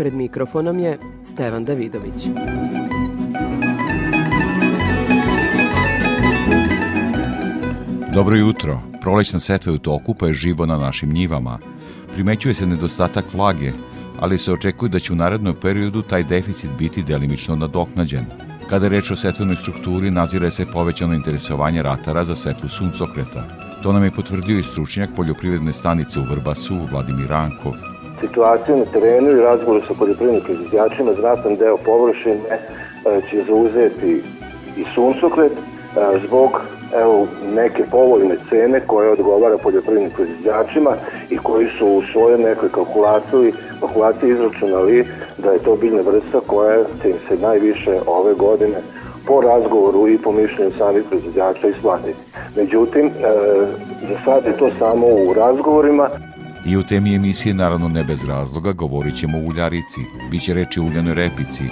Pred mikrofonom je Stevan Davidović. Dobro jutro. Prolećna setva u toku pa je živo na našim njivama. Primećuje se nedostatak vlage, ali se očekuje da će u narednom periodu taj deficit biti delimično nadoknađen. Kada je reč o setvenoj strukturi, nazire se povećano interesovanje ratara za setvu suncokreta. To nam je potvrdio i stručnjak poljoprivredne stanice u Vrbasu, Vladimir Rankov. Situaciju na terenu i razgovoru sa poljoprivrednim proizvođačima znatan deo površine e, će zauzeti i suncokret e, zbog evo, neke povoljne cene koje odgovara poljoprivrednim proizvođačima i koji su u svojoj nekoj kalkulaciji, kalkulaciji izračunali da je to biljna vrsta koja će im se najviše ove godine po razgovoru i po mišljenju samih proizvođača isplatiti. Međutim, e, za sad je to samo u razgovorima. I u temi emisije, naravno ne bez razloga, govorit ćemo o uljarici, biće reći o uljanoj repici,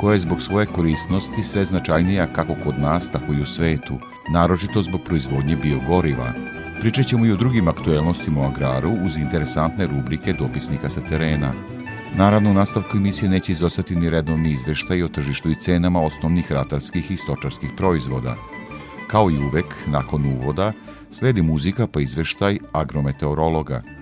koja je zbog svoje korisnosti sve značajnija kako kod nas, tako i u svetu, naročito zbog proizvodnje biogoriva. Pričat ćemo i o drugim aktuelnostima u agraru uz interesantne rubrike dopisnika sa terena. Naravno, u nastavku emisije neće izostati ni redovni izveštaj o tržištu i cenama osnovnih ratarskih i stočarskih proizvoda. Kao i uvek, nakon uvoda, sledi muzika pa izveštaj agrometeorologa –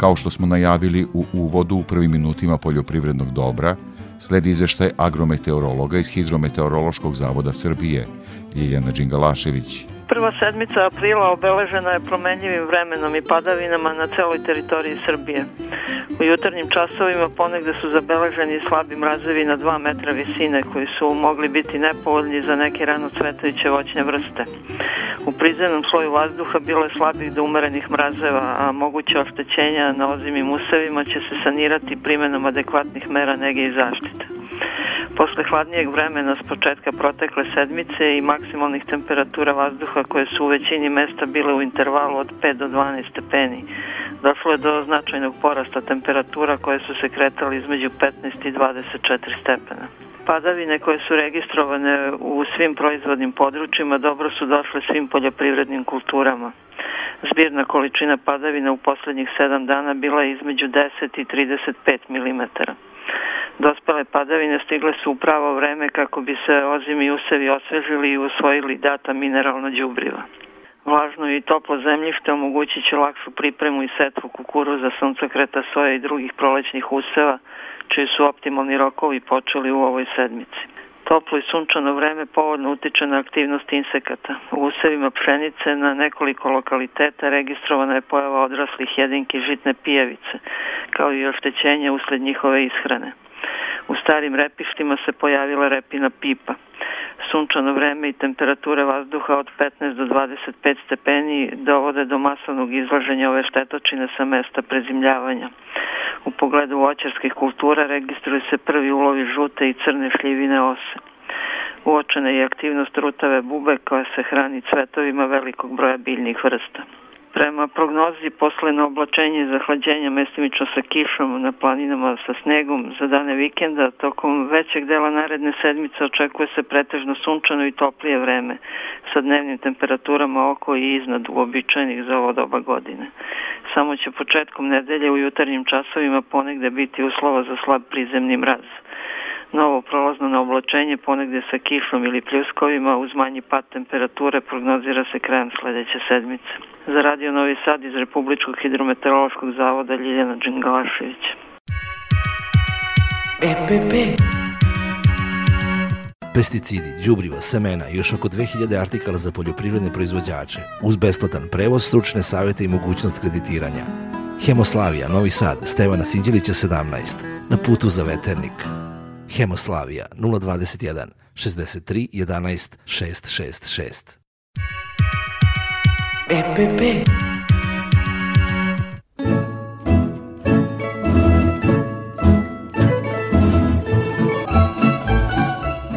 Kao što smo najavili u uvodu u prvim minutima poljoprivrednog dobra, sledi izveštaj agrometeorologa iz Hidrometeorološkog zavoda Srbije, Ljiljana Đingalašević. Prva sedmica aprila obeležena je promenljivim vremenom i padavinama na celoj teritoriji Srbije. U jutarnjim časovima ponegde su zabeleženi slabi mrazevi na 2 metra visine koji su mogli biti nepovoljni za neke rano cvetajuće voćne vrste. U prizemnom sloju vazduha bilo je slabih do umerenih mrazeva, a moguće oštećenja na ozimim usevima će se sanirati primenom adekvatnih mera nege i zaštite. Posle hladnijeg vremena s početka protekle sedmice i maksimalnih temperatura vazduha koje su u većini mesta bile u intervalu od 5 do 12 stepeni, došlo je do značajnog porasta temperatura koje su se kretali između 15 i 24 stepena. Padavine koje su registrovane u svim proizvodnim područjima dobro su došle svim poljoprivrednim kulturama. Zbirna količina padavina u poslednjih 7 dana bila je između 10 i 35 mm. Dospele padavine stigle su u pravo vreme kako bi se ozimi usevi osvežili i usvojili data mineralna đubriva. Vlažno i toplo zemljište omogućit će lakšu pripremu i setvu kukuruza, suncokreta, soja i drugih prolećnih useva, čiji su optimalni rokovi počeli u ovoj sedmici. Toplo i sunčano vreme povodno utiče na aktivnost insekata. U usevima pšenice na nekoliko lokaliteta registrovana je pojava odraslih jedinki žitne pijavice, kao i oštećenje usled njihove ishrane. U starim repištima se pojavila repina pipa. Sunčano vreme i temperature vazduha od 15 do 25 stepeni dovode do masovnog izlaženja ove štetočine sa mesta prezimljavanja. U pogledu voćarskih kultura registruju se prvi ulovi žute i crne šljivine ose. Uočena je aktivnost rutave bube koja se hrani cvetovima velikog broja biljnih vrsta. Prema prognozi posle oblačenja i zahlađenja mestimično sa kišom na planinama sa snegom za dane vikenda, tokom većeg dela naredne sedmice očekuje se pretežno sunčano i toplije vreme sa dnevnim temperaturama oko i iznad uobičajenih za ovo doba godine. Samo će početkom nedelje u jutarnjim časovima ponegde biti uslova za slab prizemni mraz novo prolazno na oblačenje ponegde sa kišom ili pljuskovima uz manji pad temperature prognozira se krajem sledeće sedmice. Za Radio Novi Sad iz Republičkog hidrometeorološkog zavoda Ljiljana Đingalašević. EPP pesticidi, đubriva, semena i još oko 2000 artikala za poljoprivredne proizvođače, uz besplatan prevoz, stručne savete i mogućnost kreditiranja. Hemoslavija, Novi Sad, Stevana Sinđelića 17, na putu za veternik. Hemoslavija 021 63 11 666. EPP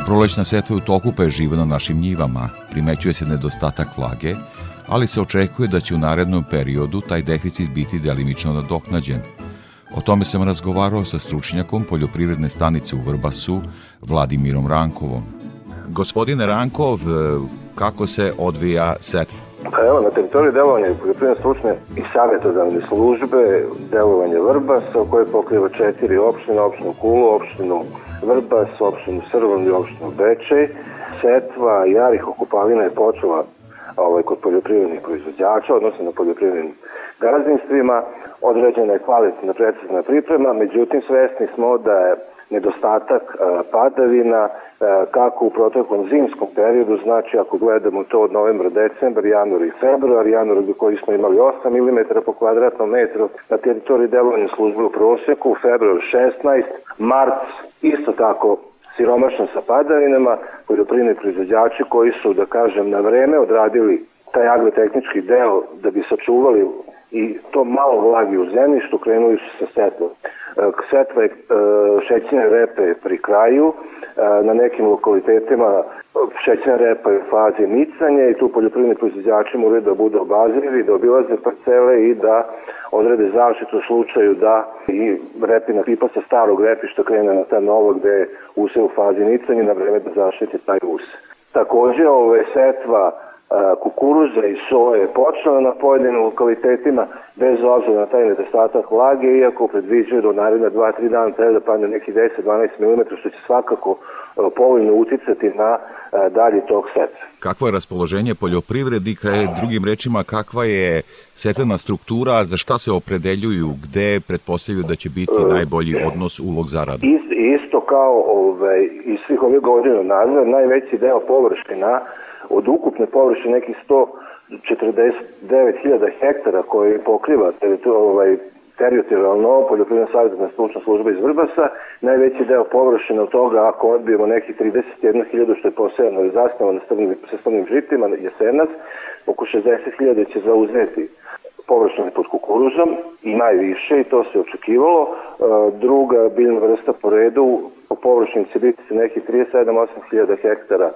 Prolećna setva u toku pa je živa na našim njivama. Primećuje se nedostatak vlage, ali se očekuje da će u narednom periodu taj deficit biti delimično nadoknađen – O tome sam razgovarao sa stručnjakom poljoprivredne stanice u Vrbasu, Vladimirom Rankovom. Gospodine Rankov, e, kako se odvija setva? Pa evo, na teritoriji delovanja poljoprivredne stručne i savjetodavne službe delovanje Vrbasa, koje pokriva četiri opštine, opštinu Kulu, opštinu Vrbas, opštinu Srvom i opštinu Bečej. Setva jarih okupalina je počela ovaj, kod poljoprivrednih proizvođača, odnosno na poljoprivrednim gazdinstvima određena je kvalitetna precizna priprema, međutim svesni smo da je nedostatak e, padavina e, kako u proteklom zimskom periodu, znači ako gledamo to od novembra, decembra, januar i februar, januar koji smo imali 8 mm po kvadratnom metru na teritoriji delovanja službe u prosjeku, u februar 16, mart isto tako siromašno sa padavinama, poljoprivredni proizvođači koji su, da kažem, na vreme odradili taj agrotehnički deo da bi sačuvali i to malo vlagi u zemljištu krenuli su sa setvom. E, setva je e, šećine repe pri kraju, e, na nekim lokalitetima šećina repa je u fazi nicanja i tu poljoprivredni proizvođači moraju da budu obazrivi, da obilaze parcele i da odrede zaštitu u slučaju da i repina pipa sa starog repišta krene na ta novo gde je use u fazi nicanja na vreme da zaštiti taj us. Takođe, ove setva kukuruza i soje počela na pojedinim lokalitetima bez obzira na taj nedostatak vlage, iako predviđaju do naredna 2-3 dana treba da padne neki 10-12 mm, što će svakako povoljno uticati na dalji tok setva. Kakvo je raspoloženje poljoprivrednika, je drugim rečima kakva je setvena struktura, za šta se opredeljuju, gde pretpostavljaju da će biti e, najbolji odnos ulog zarada? Ist, isto kao ovaj, iz svih ovih godina nazad, najveći deo površina od ukupne površine nekih 149.000 hektara koji pokriva ovaj, teritorijalno poljoprivredna savjetna stručna služba iz Vrbasa, najveći deo površine od toga, ako odbijemo nekih 31.000 što je posejano i zasnovano sa stavnim žitima, jesenac, oko 60.000 će zauzeti površine pod kukuruzom i najviše i to se očekivalo. E, druga biljna vrsta po redu po površini će biti neki 37-8 hiljada hektara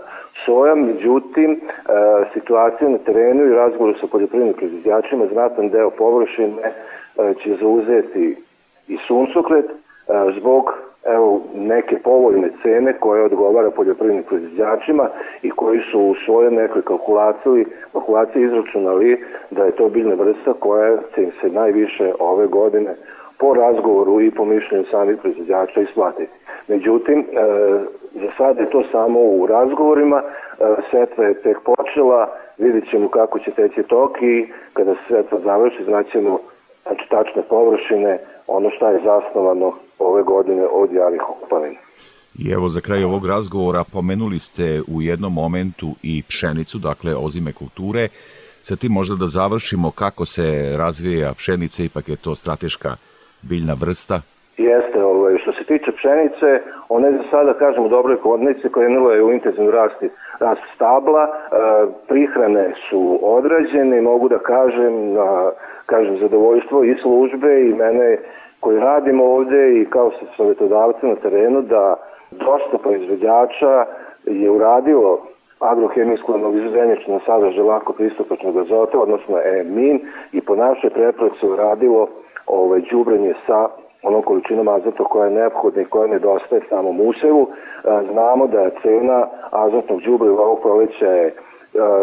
soja, međutim e, situacija na terenu i razgovoru sa poljoprivrednim proizvođačima znatan deo površine e, će zauzeti i suncokret zbog evo, neke povoljne cene koje odgovara poljoprivrednim proizvođačima i koji su u svojoj nekoj kalkulaciji, kalkulaciji izračunali da je to biljna vrsta koja će se najviše ove godine po razgovoru i po mišljenju samih proizvođača isplatiti. Međutim, za sad je to samo u razgovorima, setva je tek počela, vidjet ćemo kako će teći tok i kada se setva završi, znaćemo znači, tačne površine, ono što je zasnovano ove godine od javih okupavina. I evo za kraj ovog razgovora pomenuli ste u jednom momentu i pšenicu, dakle ozime kulture. Sa tim možda da završimo kako se razvija pšenica, ipak je to strateška biljna vrsta. Jeste, ovaj, što se tiče pšenice, ona je za sada, kažem, u dobroj kodnici, krenula je u intenzivnu rasti, rast stabla, e, prihrane su odrađene, mogu da kažem, na, kažem, zadovoljstvo i službe i mene koji radimo ovde i kao sa savjetodavce na terenu da dosta proizvođača je uradilo agrohemijsku analizuzeničnu sadržaj lako pristupačnog azota, odnosno EMIN, i po našoj preproci uradilo ovaj, džubrenje sa onom količinom azota koja je neophodna i koja nedostaje samom usevu. Znamo da je cena azotnog džubriva ovog proleća je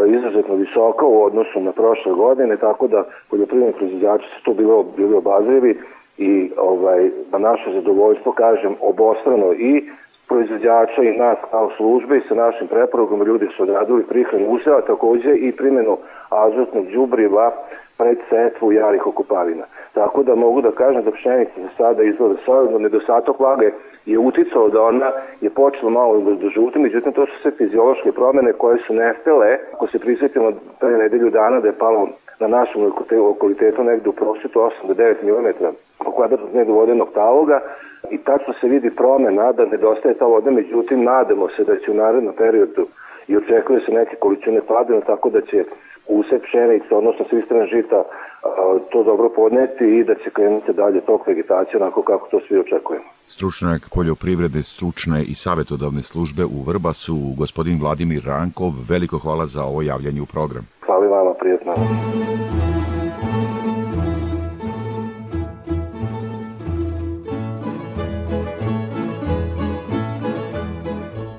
izuzetno visoka u odnosu na prošle godine, tako da poljoprivredni proizvođači su to bili, bili obazrivi i ovaj, na naše zadovoljstvo, kažem, obostrano i proizvođača i nas kao službe i sa našim preporogom ljudi su odradili prihranu useva, takođe i primjenu azotnog džubriva pred setvu jarih okupavina. Tako da mogu da kažem da pšenica za sada izgleda solidno, nedostatok vlage je uticao da ona je počela malo da žuti, međutim to su sve fiziološke promene koje su nestele. Ako se prisjetimo pre nedelju dana da je palo na našem lokalitetu negde u prosjetu 8 do 9 mm po kvadratnog dnevnog vodenog taloga i tačno se vidi promena da nedostaje ta voda, međutim nadamo se da će u narednom periodu i očekuje se neke količine padina, tako da će usep pšenice, odnosno svistrana žita, to dobro podneti i da će krenuti dalje tok vegetacije onako kako to svi očekujemo. Stručnjak poljoprivrede, stručne i savetodavne službe u Vrbasu, gospodin Vladimir Rankov, veliko hvala za ovo javljanje u program. Hvala vama, prijetno.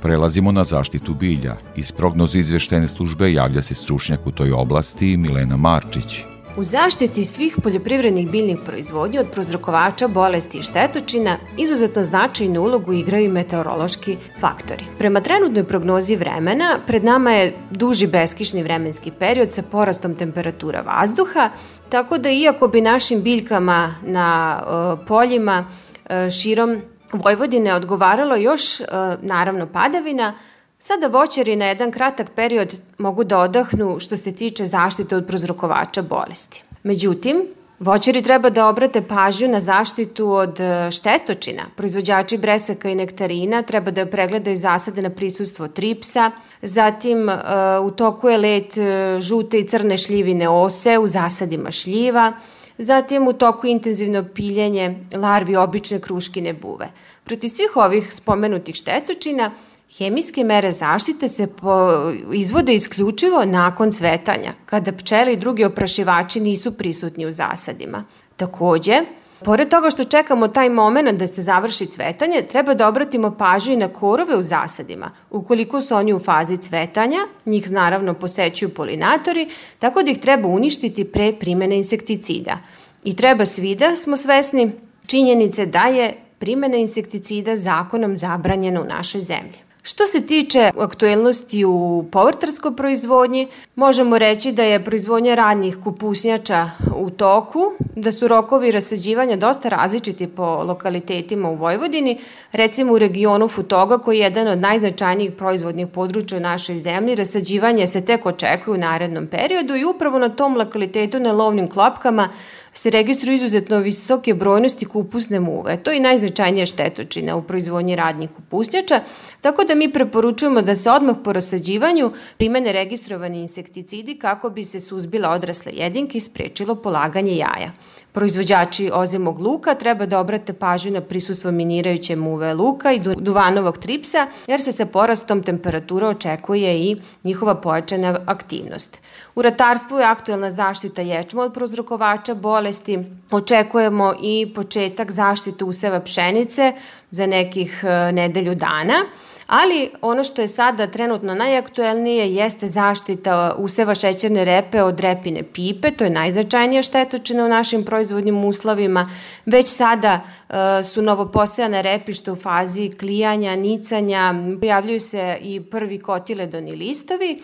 Prelazimo na zaštitu bilja. Iz prognozu izveštene službe javlja se stručnjak u toj oblasti Milena Marčić. U zaštiti svih poljoprivrednih biljnih proizvodnji od prozrokovača, bolesti i štetočina izuzetno značajnu ulogu igraju meteorološki faktori. Prema trenutnoj prognozi vremena, pred nama je duži beskišni vremenski period sa porastom temperatura vazduha, tako da iako bi našim biljkama na uh, poljima uh, širom Vojvodine odgovaralo još, uh, naravno, padavina, Sada voćari na jedan kratak period mogu da odahnu što se tiče zaštite od prozrokovača bolesti. Međutim, Voćari treba da obrate pažnju na zaštitu od e, štetočina. Proizvođači bresaka i nektarina treba da pregledaju zasade na prisustvo tripsa, zatim e, u toku je let e, žute i crne šljivine ose u zasadima šljiva, zatim u toku intenzivno piljenje larvi obične kruškine buve. Protiv svih ovih spomenutih štetočina Hemijske mere zaštite se po, izvode isključivo nakon cvetanja, kada pčele i drugi oprašivači nisu prisutni u zasadima. Takođe, Pored toga što čekamo taj moment da se završi cvetanje, treba da obratimo pažnju i na korove u zasadima. Ukoliko su oni u fazi cvetanja, njih naravno posećuju polinatori, tako da ih treba uništiti pre primene insekticida. I treba svi da smo svesni činjenice da je primena insekticida zakonom zabranjena u našoj zemlji. Što se tiče aktuelnosti u povrtarskoj proizvodnji, možemo reći da je proizvodnja radnih kupusnjača u toku, da su rokovi rasađivanja dosta različiti po lokalitetima u Vojvodini, recimo u regionu Futoga koji je jedan od najznačajnijih proizvodnih područja u našoj zemlji, rasađivanje se tek očekuje u narednom periodu i upravo na tom lokalitetu na lovnim klopkama se registruju izuzetno visoke brojnosti kupusne muve. To je najznačajnija štetočina u proizvodnji radnih kupusnjača, tako da mi preporučujemo da se odmah po rasađivanju primene registrovani insekticidi kako bi se suzbila odrasle jedinke i sprečilo polaganje jaja. Proizvođači ozimog luka treba da obrate pažnju na prisustvo minirajuće muve luka i duvanovog tripsa, jer se sa porastom temperatura očekuje i njihova pojačana aktivnost. U ratarstvu je aktuelna zaštita ječma od prozrokovača bolesti. Očekujemo i početak zaštite useva pšenice za nekih e, nedelju dana Ali ono što je sada trenutno najaktuelnije jeste zaštita useva šećerne repe od repine pipe, to je najznačajnija štetočina u našim proizvodnim uslovima. Već sada e, su novoposejane repište u fazi klijanja, nicanja, pojavljuju se i prvi kotiledoni listovi,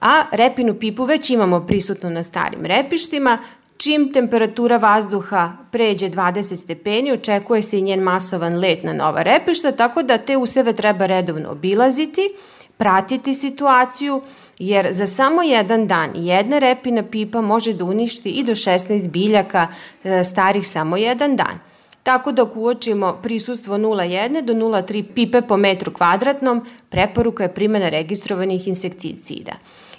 a repinu pipu već imamo prisutno na starim repištima, Čim temperatura vazduha pređe 20 stepeni, očekuje se i njen masovan let na nova repišta, tako da te useve treba redovno obilaziti, pratiti situaciju, jer za samo jedan dan jedna repina pipa može da uništi i do 16 biljaka e, starih samo jedan dan. Tako da uočimo prisustvo 0,1 do 0,3 pipe po metru kvadratnom, preporuka je primjena registrovanih insekticida.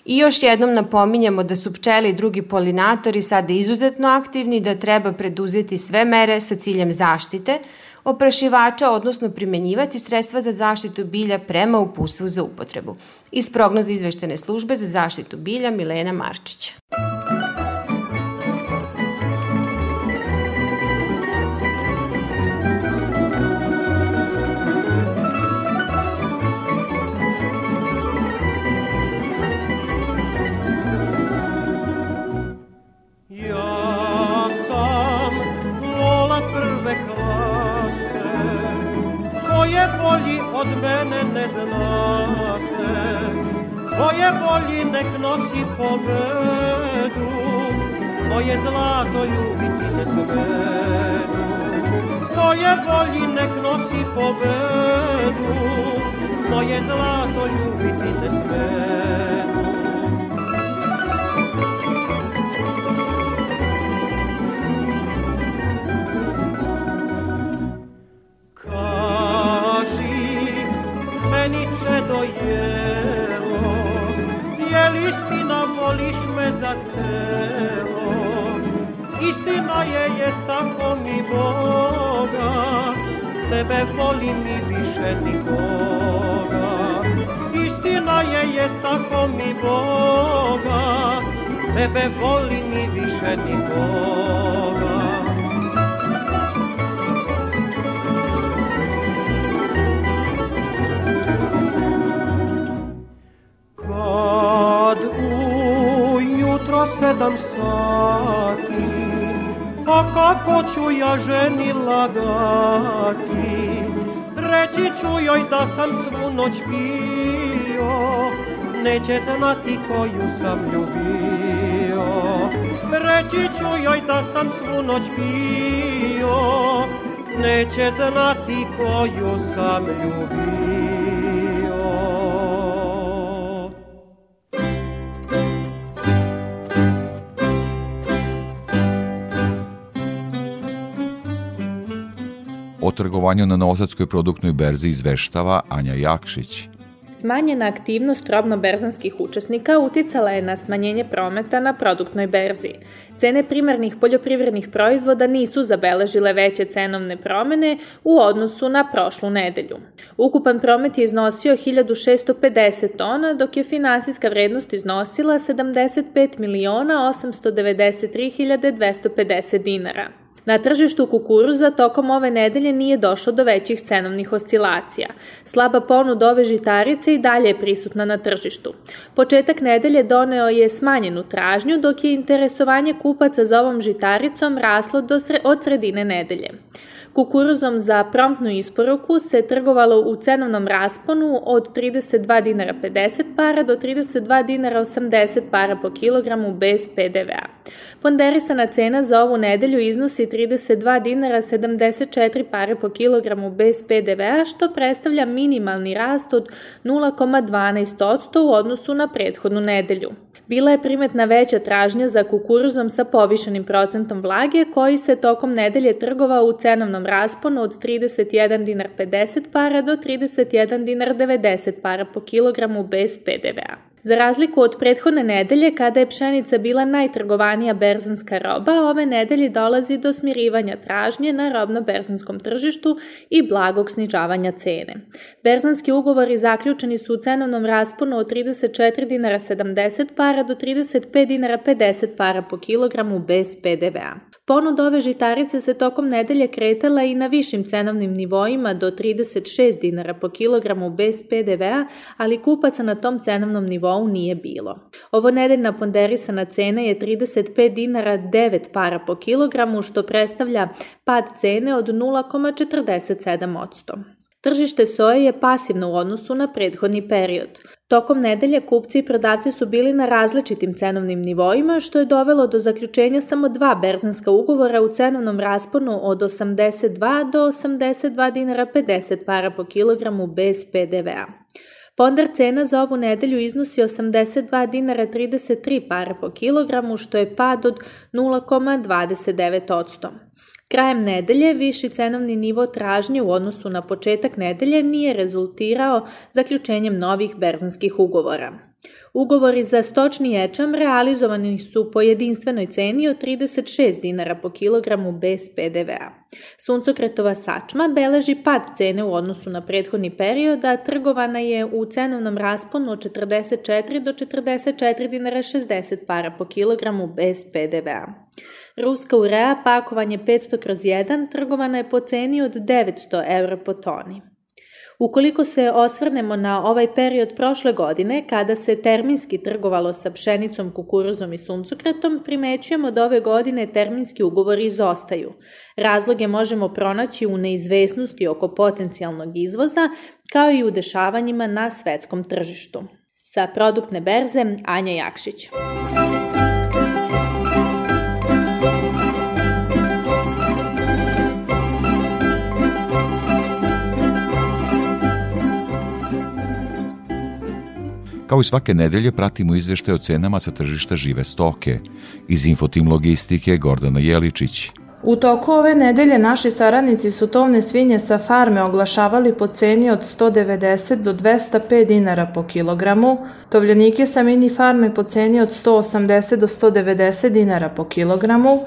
I još jednom napominjamo da su pčele i drugi polinatori sada izuzetno aktivni, da treba preduzeti sve mere sa ciljem zaštite oprašivača, odnosno primenjivati sredstva za zaštitu bilja prema upustvu za upotrebu. Iz prognoza izveštene službe za zaštitu bilja Milena Marčića. Od mene ne zna se Ko je bolji nek nosi pobedu Moje zlato ljubiti ne smedu. Ko je bolji nek nosi pobedu Moje zlato ljubiti ne smedu dojelo Jel istina voliš me za celo. Istina je, jest tako mi Boga. Tebe volim i više nikoga Istina je, jest tako mi Boga. Tebe volim i više nikoga sedam sati Pa kako ću ja ženi lagati? Reći ću joj da sam svu noć pio Neće znati koju sam ljubio. Reći ću joj da sam svu noć pio Neće znati koju sam ljubio trgovanju na Novosadskoj produktnoj berzi izveštava Anja Jakšić. Smanjena aktivnost robno-berzanskih učesnika uticala je na smanjenje prometa na produktnoj berzi. Cene primarnih poljoprivrednih proizvoda nisu zabeležile veće cenovne promene u odnosu na prošlu nedelju. Ukupan promet je iznosio 1650 tona, dok je finansijska vrednost iznosila 75 miliona 893 250 dinara. Na tržištu kukuruza tokom ove nedelje nije došlo do većih cenovnih oscilacija. Slaba ponuda ove žitarice i dalje je prisutna na tržištu. Početak nedelje doneo je smanjenu tražnju, dok je interesovanje kupaca za ovom žitaricom raslo do sre od sredine nedelje. Kukuruzom za promptnu isporuku se trgovalo u cenovnom rasponu od 32 dinara 50 para do 32 dinara 80 para po kilogramu bez PDV-a. Ponderisana cena za ovu nedelju iznosi 32 dinara 74 pare po kilogramu bez PDV-a, što predstavlja minimalni rast od 0,12% u odnosu na prethodnu nedelju. Bila je primetna veća tražnja za kukuruzom sa povišenim procentom vlage, koji se tokom nedelje trgovao u cenovnom rasponu od 31 dinar 50 para do 31 dinar 90 para po kilogramu bez PDV-a. Za razliku od prethodne nedelje, kada je pšenica bila najtrgovanija berzanska roba, ove nedelje dolazi do smirivanja tražnje na robno-berzanskom tržištu i blagog snižavanja cene. Berzanski ugovori zaključeni su u cenovnom rasponu od 34 dinara 70 para do 35 dinara 50 para po kilogramu bez PDV-a. Ponud ove žitarice se tokom nedelje kretala i na višim cenovnim nivoima do 36 dinara po kilogramu bez PDV-a, ali kupaca na tom cenovnom nivou nije bilo. Ovo nedeljna ponderisana cena je 35 dinara 9 para po kilogramu, što predstavlja pad cene od 0,47%. Tržište soje je pasivno u odnosu na prethodni period. Tokom nedelje kupci i prodavci su bili na različitim cenovnim nivoima, što je dovelo do zaključenja samo dva berzanska ugovora u cenovnom rasponu od 82 do 82 dinara 50 para po kilogramu bez PDV-a. Pondar cena za ovu nedelju iznosi 82 dinara 33 para po kilogramu, što je pad od 0,29%. Krajem nedelje viši cenovni nivo tražnje u odnosu na početak nedelje nije rezultirao zaključenjem novih berzanskih ugovora. Ugovori za stočni ječam realizovani su po jedinstvenoj ceni od 36 dinara po kilogramu bez PDV-a. Suncokretova sačma beleži pad cene u odnosu na prethodni period, a trgovana je u cenovnom rasponu od 44 do 44 dinara 60 para po kilogramu bez PDV-a. Ruska urea pakovanje 500 kroz 1 trgovana je po ceni od 900 eura po toni. Ukoliko se osvrnemo na ovaj period prošle godine, kada se terminski trgovalo sa pšenicom, kukuruzom i suncokretom, primećujemo da ove godine terminski ugovori izostaju. Razloge možemo pronaći u neizvesnosti oko potencijalnog izvoza, kao i u dešavanjima na svetskom tržištu. Sa produktne berze Anja Jakšić. Kao i svake nedelje pratimo izvešte o cenama sa tržišta žive stoke. Iz Infotim Logistike Gordana Jeličić. U toku ove nedelje naši saradnici su tovne svinje sa farme oglašavali po ceni od 190 do 205 dinara po kilogramu, tovljenike sa mini farme po ceni od 180 do 190 dinara po kilogramu,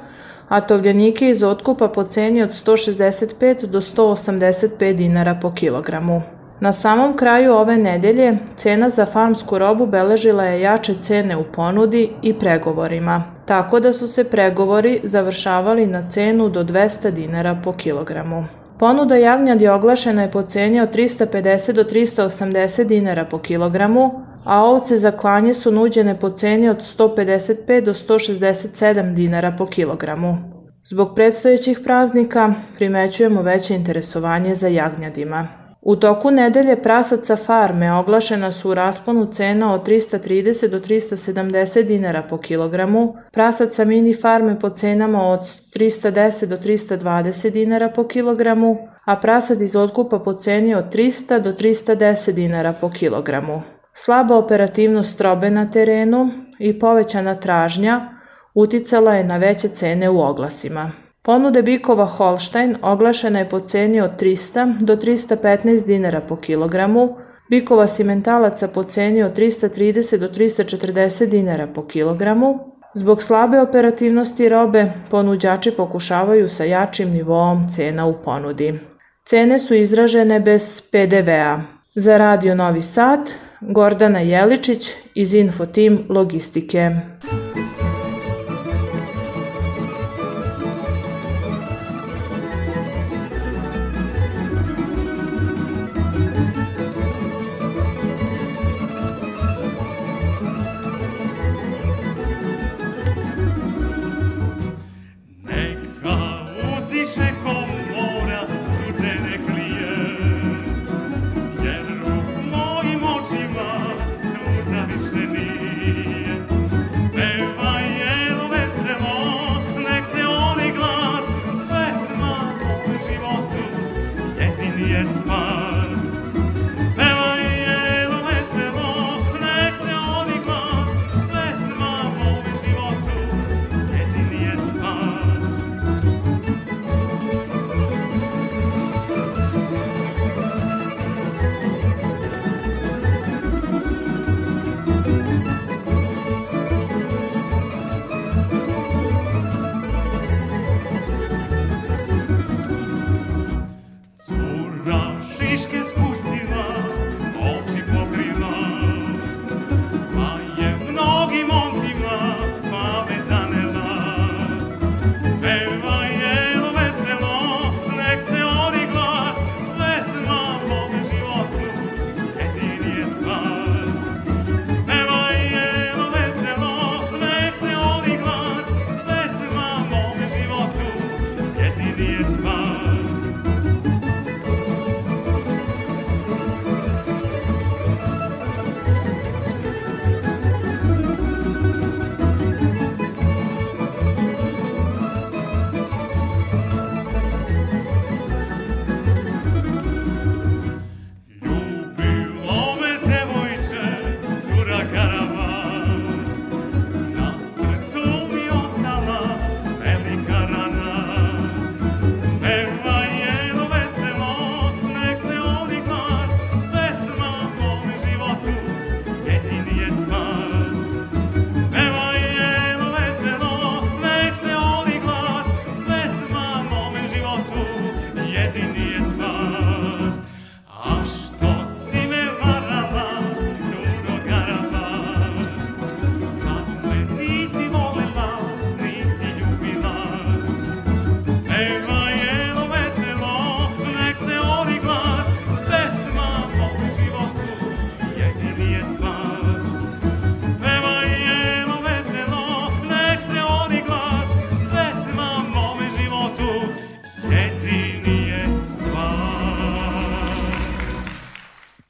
a tovljenike iz otkupa po ceni od 165 do 185 dinara po kilogramu. Na samom kraju ove nedelje cena za farmsku robu beležila je jače cene u ponudi i pregovorima, tako da su se pregovori završavali na cenu do 200 dinara po kilogramu. Ponuda jagnjadi oglašena je po ceni od 350 do 380 dinara po kilogramu, a ovce za klanje su nuđene po ceni od 155 do 167 dinara po kilogramu. Zbog predstojećih praznika primećujemo veće interesovanje za jagnjadima. U toku nedelje prasaca farme oglašena su u rasponu cena od 330 do 370 dinara po kilogramu, prasaca mini farme po cenama od 310 do 320 dinara po kilogramu, a prasad iz otkupa po ceni od 300 do 310 dinara po kilogramu. Slaba operativnost robe na terenu i povećana tražnja uticala je na veće cene u oglasima. Ponude bikova Holstein oglašena je po ceni od 300 do 315 dinara po kilogramu, bikova simentalaca po ceni od 330 do 340 dinara po kilogramu. Zbog slabe operativnosti robe, ponuđači pokušavaju sa jačim nivoom cena u ponudi. Cene su izražene bez PDV-a. Za Radio Novi Sad, Gordana Jeličić iz Infotim Logistike.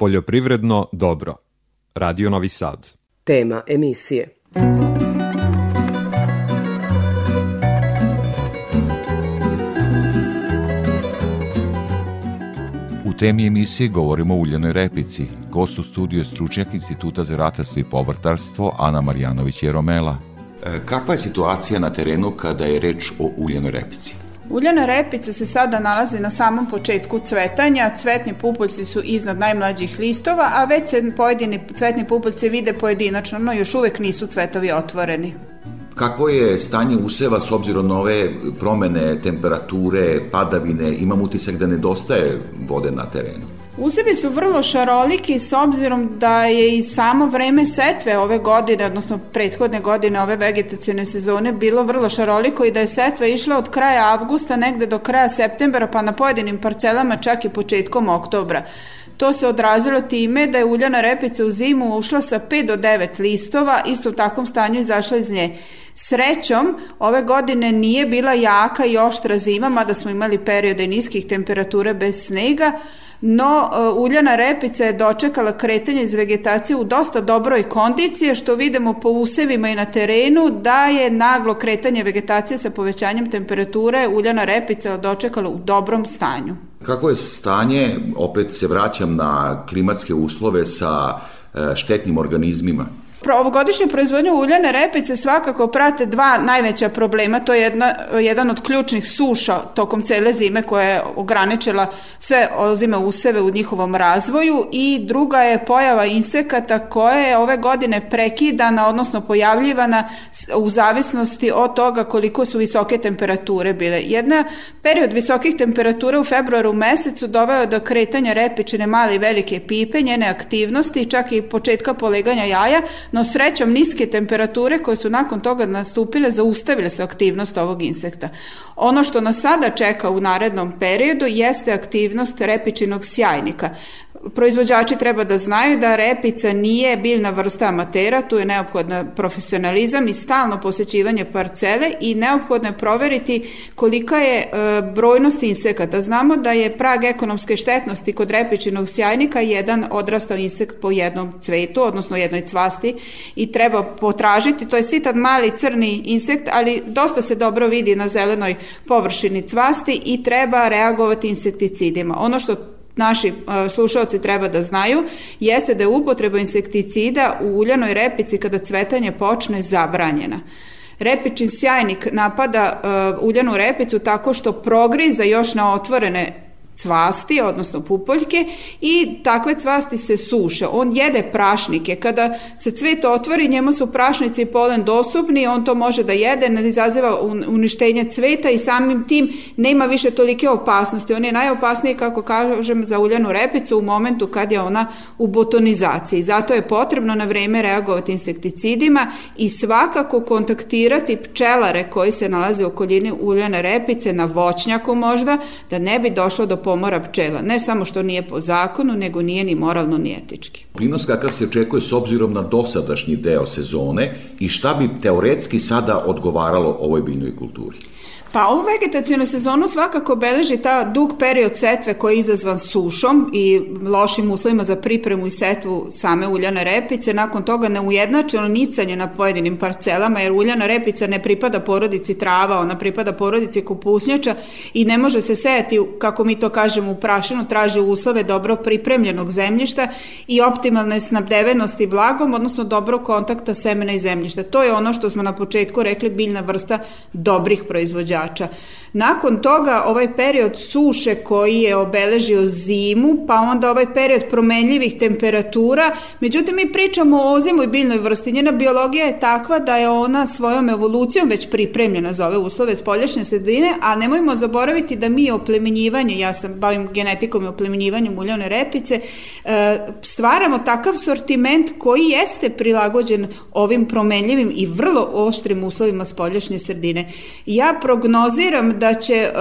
Poljoprivredno dobro. Radio Novi Sad. Tema emisije. U temi emisije govorimo o uljenoj repici. Gost u studiju je stručnjak Instituta za ratarstvo i povrtarstvo Ana Marjanović Jeromela. E, kakva je situacija na terenu kada je reč o uljenoj repici? Uljana repica se sada nalazi na samom početku cvetanja, cvetni pupoljci su iznad najmlađih listova, a već se pojedini cvetni pupoljci vide pojedinačno, no još uvek nisu cvetovi otvoreni. Kakvo je stanje useva s obzirom na ove promene temperature, padavine? Imam utisak da nedostaje vode na terenu. Usevi su vrlo šaroliki s obzirom da je i samo vreme setve ove godine, odnosno prethodne godine ove vegetacijone sezone bilo vrlo šaroliko i da je setva išla od kraja avgusta negde do kraja septembra pa na pojedinim parcelama čak i početkom oktobra. To se odrazilo time da je uljana repica u zimu ušla sa 5 do 9 listova, isto u takvom stanju izašla iz nje. Srećom, ove godine nije bila jaka i oštra zima, mada smo imali periode niskih temperatura bez snega, no e, uljana repica je dočekala kretanje iz vegetacije u dosta dobroj kondiciji, što vidimo po usevima i na terenu da je naglo kretanje vegetacije sa povećanjem temperature uljana repica dočekala u dobrom stanju. Kako je stanje, opet se vraćam na klimatske uslove sa e, štetnim organizmima? Ovogodišnju proizvodnju uljane repice svakako prate dva najveća problema. To je jedna, jedan od ključnih suša tokom cele zime koja je ograničila sve ozime useve u njihovom razvoju i druga je pojava insekata koja je ove godine prekidana, odnosno pojavljivana u zavisnosti od toga koliko su visoke temperature bile. Jedna period visokih temperatura u februaru mesecu doveo do kretanja repičine male i velike pipe, njene aktivnosti, čak i početka poleganja jaja, no srećom niske temperature koje su nakon toga nastupile zaustavile su aktivnost ovog insekta. Ono što nas sada čeka u narednom periodu jeste aktivnost repičinog sjajnika proizvođači treba da znaju da repica nije biljna vrsta amatera, tu je neophodna profesionalizam i stalno posećivanje parcele i neophodno je proveriti kolika je e, brojnost insekata. Znamo da je prag ekonomske štetnosti kod repičinog sjajnika jedan odrastao insekt po jednom cvetu, odnosno jednoj cvasti i treba potražiti, to je sitan mali crni insekt, ali dosta se dobro vidi na zelenoj površini cvasti i treba reagovati insekticidima. Ono što naši uh, slušalci treba da znaju jeste da je upotreba insekticida u uljanoj repici kada cvetanje počne zabranjena. Repičin sjajnik napada uh, uljanu repicu tako što progriza još na otvorene cvasti, odnosno pupoljke i takve cvasti se suše. On jede prašnike. Kada se cvet otvori, njemu su prašnici i polen dostupni, on to može da jede, ne izaziva uništenje cveta i samim tim nema više tolike opasnosti. On je najopasniji, kako kažem, za uljanu repicu u momentu kad je ona u botonizaciji. Zato je potrebno na vreme reagovati insekticidima i svakako kontaktirati pčelare koji se nalaze u okoljini uljane repice na voćnjaku možda, da ne bi došlo do pomora pčela. Ne samo što nije po zakonu, nego nije ni moralno ni etički. Prinos kakav se očekuje s obzirom na dosadašnji deo sezone i šta bi teoretski sada odgovaralo ovoj biljnoj kulturi? Pa ovu vegetacijonu sezonu svakako beleži ta dug period setve koji je izazvan sušom i lošim uslovima za pripremu i setvu same uljane repice. Nakon toga neujednačeno nicanje na pojedinim parcelama jer uljana repica ne pripada porodici trava, ona pripada porodici kupusnjača i ne može se sejati, kako mi to kažemo, u prašinu, traži uslove dobro pripremljenog zemljišta i optimalne snabdevenosti vlagom, odnosno dobro kontakta semena i zemljišta. To je ono što smo na početku rekli biljna vrsta dobrih proizvođača proizvođača. Nakon toga ovaj period suše koji je obeležio zimu, pa onda ovaj period promenljivih temperatura, međutim mi pričamo o ozimu i biljnoj vrsti. Njena biologija je takva da je ona svojom evolucijom već pripremljena za ove uslove spoljašnje sredine, a nemojmo zaboraviti da mi oplemenjivanje, ja sam bavim genetikom i oplemenjivanjem uljane repice, e, stvaramo takav sortiment koji jeste prilagođen ovim promenljivim i vrlo oštrim uslovima spoljašnje sredine. Ja prognozujem prognoziram da će e,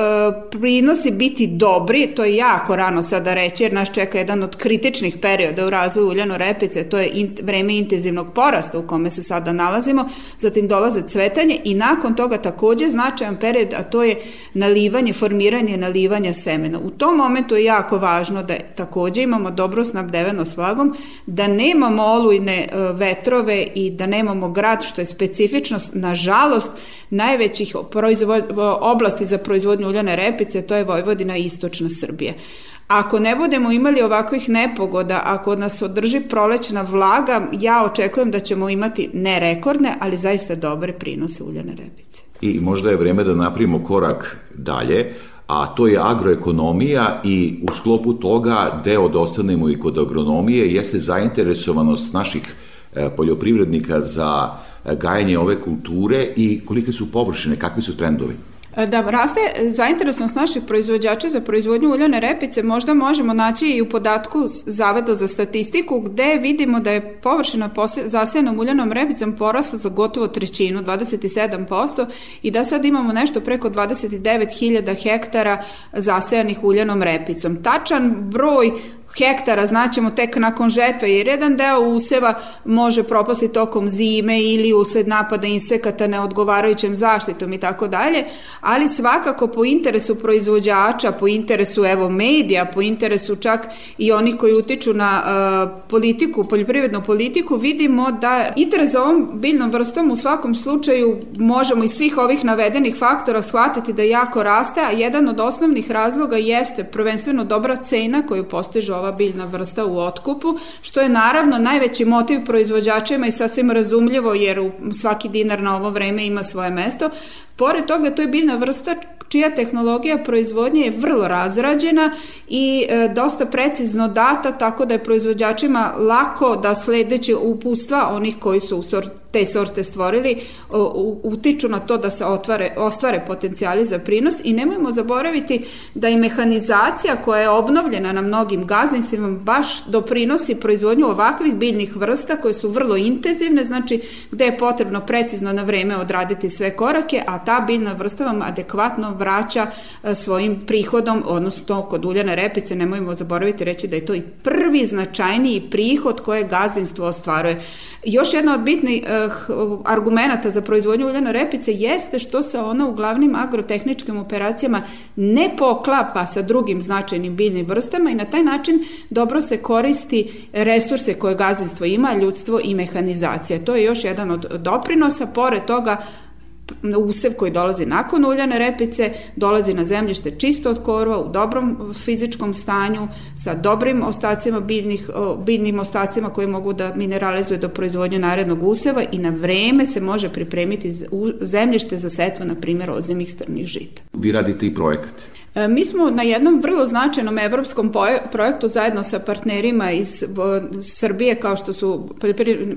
prinosi biti dobri, to je jako rano sada reći, jer nas čeka jedan od kritičnih perioda u razvoju uljano repice, to je in, vreme intenzivnog porasta u kome se sada nalazimo, zatim dolaze cvetanje i nakon toga takođe značajan period, a to je nalivanje, formiranje nalivanja semena. U tom momentu je jako važno da takođe imamo dobro snabdeveno s vlagom, da nemamo olujne e, vetrove i da nemamo grad, što je specifičnost, nažalost, najvećih proizvod, oblasti za proizvodnju uljane repice, to je Vojvodina i Istočna Srbija. Ako ne budemo imali ovakvih nepogoda, ako nas održi prolećna vlaga, ja očekujem da ćemo imati ne rekordne, ali zaista dobre prinose uljane repice. I možda je vreme da napravimo korak dalje, a to je agroekonomija i u sklopu toga deo da ostanemo i kod agronomije jeste zainteresovanost naših e, poljoprivrednika za e, gajanje ove kulture i kolike su površine, kakvi su trendovi? E, da raste zainteresnost naših proizvođača za proizvodnju uljane repice možda možemo naći i u podatku Zaveda za statistiku gde vidimo da je površina zasejanom uljanom repicom porasla za gotovo trećinu, 27% i da sad imamo nešto preko 29.000 hektara zasejanih uljanom repicom. Tačan broj hektara znaćemo tek nakon žetve, jer jedan deo useva može propasti tokom zime ili usled napada insekata neodgovarajućem zaštitom i tako dalje, ali svakako po interesu proizvođača, po interesu evo medija, po interesu čak i onih koji utiču na uh, politiku, poljoprivrednu politiku, vidimo da interes za ovom biljnom vrstom u svakom slučaju možemo iz svih ovih navedenih faktora shvatiti da jako raste, a jedan od osnovnih razloga jeste prvenstveno dobra cena koju postiže ova biljna vrsta u otkupu, što je naravno najveći motiv proizvođačima i sasvim razumljivo jer svaki dinar na ovo vreme ima svoje mesto. Pored toga, to je biljna vrsta čija tehnologija proizvodnje je vrlo razrađena i e, dosta precizno data, tako da je proizvođačima lako da sledeće upustva onih koji su u sort, te sorte stvorili utiču na to da se otvare, ostvare potencijali za prinos i nemojmo zaboraviti da i mehanizacija koja je obnovljena na mnogim gazdinstvima baš doprinosi proizvodnju ovakvih biljnih vrsta koje su vrlo intenzivne, znači gde je potrebno precizno na vreme odraditi sve korake, a ta biljna vrsta vam adekvatno vraća e, svojim prihodom, odnosno kod uljane repice, nemojmo zaboraviti reći da je to i prvi značajniji prihod koje gazdinstvo ostvaruje. Još jedna od bitnih uh, argumenta za proizvodnju uljane repice jeste što se ona u glavnim agrotehničkim operacijama ne poklapa sa drugim značajnim biljnim vrstama i na taj način dobro se koristi resurse koje gazdinstvo ima, ljudstvo i mehanizacija. To je još jedan od doprinosa. Pored toga, usev koji dolazi nakon uljane repice, dolazi na zemljište čisto od korova, u dobrom fizičkom stanju, sa dobrim ostacima biljnih, biljnim ostacima koji mogu da mineralizuju do proizvodnje narednog useva i na vreme se može pripremiti zemljište za setvu, na primjer, ozimih strnih žita. Vi radite i projekat. E, mi smo na jednom vrlo značajnom evropskom projektu zajedno sa partnerima iz Srbije kao što su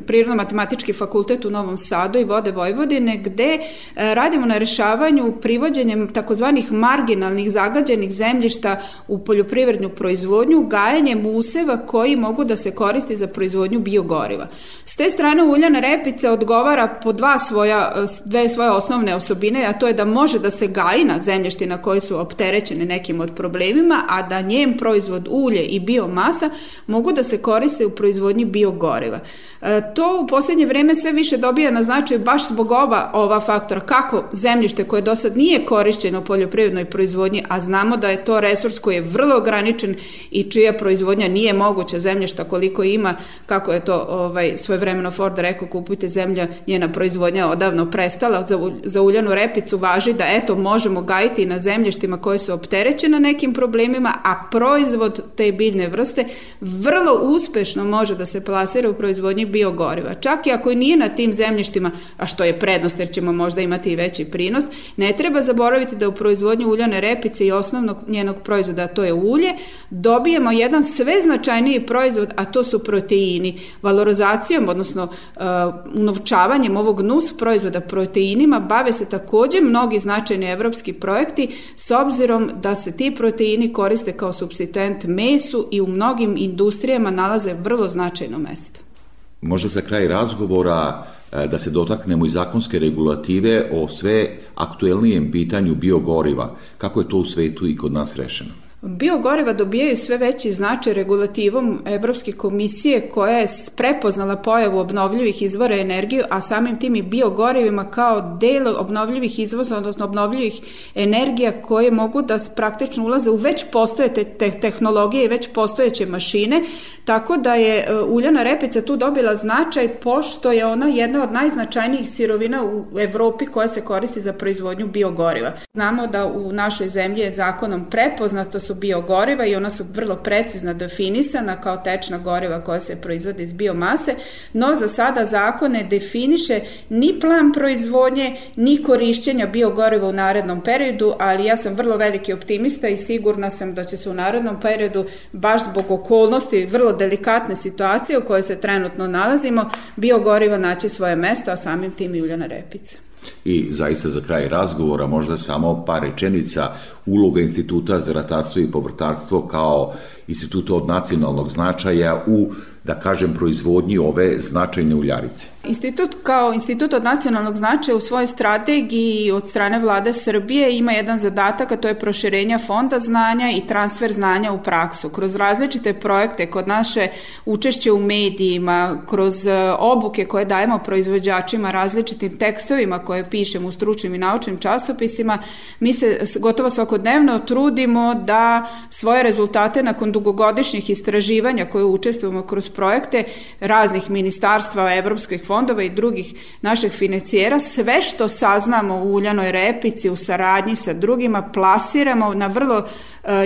Prirodno-matematički fakultet u Novom Sadu i Vode Vojvodine gde e, radimo na rešavanju privođenjem takozvanih marginalnih zagađenih zemljišta u poljoprivrednu proizvodnju gajanjem useva koji mogu da se koristi za proizvodnju biogoriva. S te strane uljana repica odgovara po dva svoja, dve svoje osnovne osobine, a to je da može da se gaji na zemljišti na koji su opterećeni opterećene nekim od problemima, a da njen proizvod ulje i biomasa mogu da se koriste u proizvodnji biogoriva. E, to u poslednje vreme sve više dobija na značaju baš zbog oba ova faktora, kako zemljište koje do sad nije korišćeno u poljoprivrednoj proizvodnji, a znamo da je to resurs koji je vrlo ograničen i čija proizvodnja nije moguća zemljišta koliko ima, kako je to ovaj, svoje vremeno Ford rekao, kupujte zemlja, njena proizvodnja odavno prestala, za, za uljanu repicu važi da eto možemo gajiti na zemljištima koje su opterećena nekim problemima, a proizvod te biljne vrste vrlo uspešno može da se plasira u proizvodnji biogoriva. Čak i ako nije na tim zemljištima, a što je prednost jer ćemo možda imati i veći prinos, ne treba zaboraviti da u proizvodnju uljane repice i osnovnog njenog proizvoda, a to je ulje, dobijemo jedan sve značajniji proizvod, a to su proteini. Valorizacijom, odnosno uh, unovčavanjem ovog nus proizvoda proteinima bave se takođe mnogi značajni evropski projekti s obzirom da se ti proteini koriste kao substituent mesu i u mnogim industrijama nalaze vrlo značajno mesto. možda za kraj razgovora e, da se dotaknemo i zakonske regulative o sve aktuelnijem pitanju biogoriva. Kako je to u svetu i kod nas rešeno? Biogoriva dobijaju sve veći značaj regulativom Evropske komisije koja je prepoznala pojavu obnovljivih izvora energije, a samim tim i biogorivima kao delo obnovljivih izvoza, odnosno obnovljivih energija koje mogu da praktično ulaze u već postojete te tehnologije i već postojeće mašine, tako da je e, uljana repica tu dobila značaj pošto je ona jedna od najznačajnijih sirovina u Evropi koja se koristi za proizvodnju biogoriva. Znamo da u našoj zemlji je zakonom prepoznato su biogoriva i ona su vrlo precizno definisana kao tečna goriva koja se proizvode iz biomase, no za sada zakon ne definiše ni plan proizvodnje, ni korišćenja biogoriva u narednom periodu, ali ja sam vrlo veliki optimista i sigurna sam da će se u narednom periodu, baš zbog okolnosti, vrlo delikatne situacije u kojoj se trenutno nalazimo, biogoriva naći svoje mesto, a samim tim i uljana repica. I zaista za kraj razgovora možda samo par rečenica. Uloga Instituta za ratarstvo i povrtarstvo kao instituta od nacionalnog značaja u da kažem, proizvodnji ove značajne uljarice. Institut kao institut od nacionalnog značaja u svojoj strategiji od strane vlade Srbije ima jedan zadatak, a to je proširenja fonda znanja i transfer znanja u praksu. Kroz različite projekte, kod naše učešće u medijima, kroz e, obuke koje dajemo proizvođačima, različitim tekstovima koje pišemo u stručnim i naučnim časopisima, mi se gotovo svakodnevno trudimo da svoje rezultate nakon dugogodišnjih istraživanja koje učestvujemo kroz projekte raznih ministarstva, evropskih fondova i drugih naših financijera, sve što saznamo u uljanoj repici, u saradnji sa drugima, plasiramo na vrlo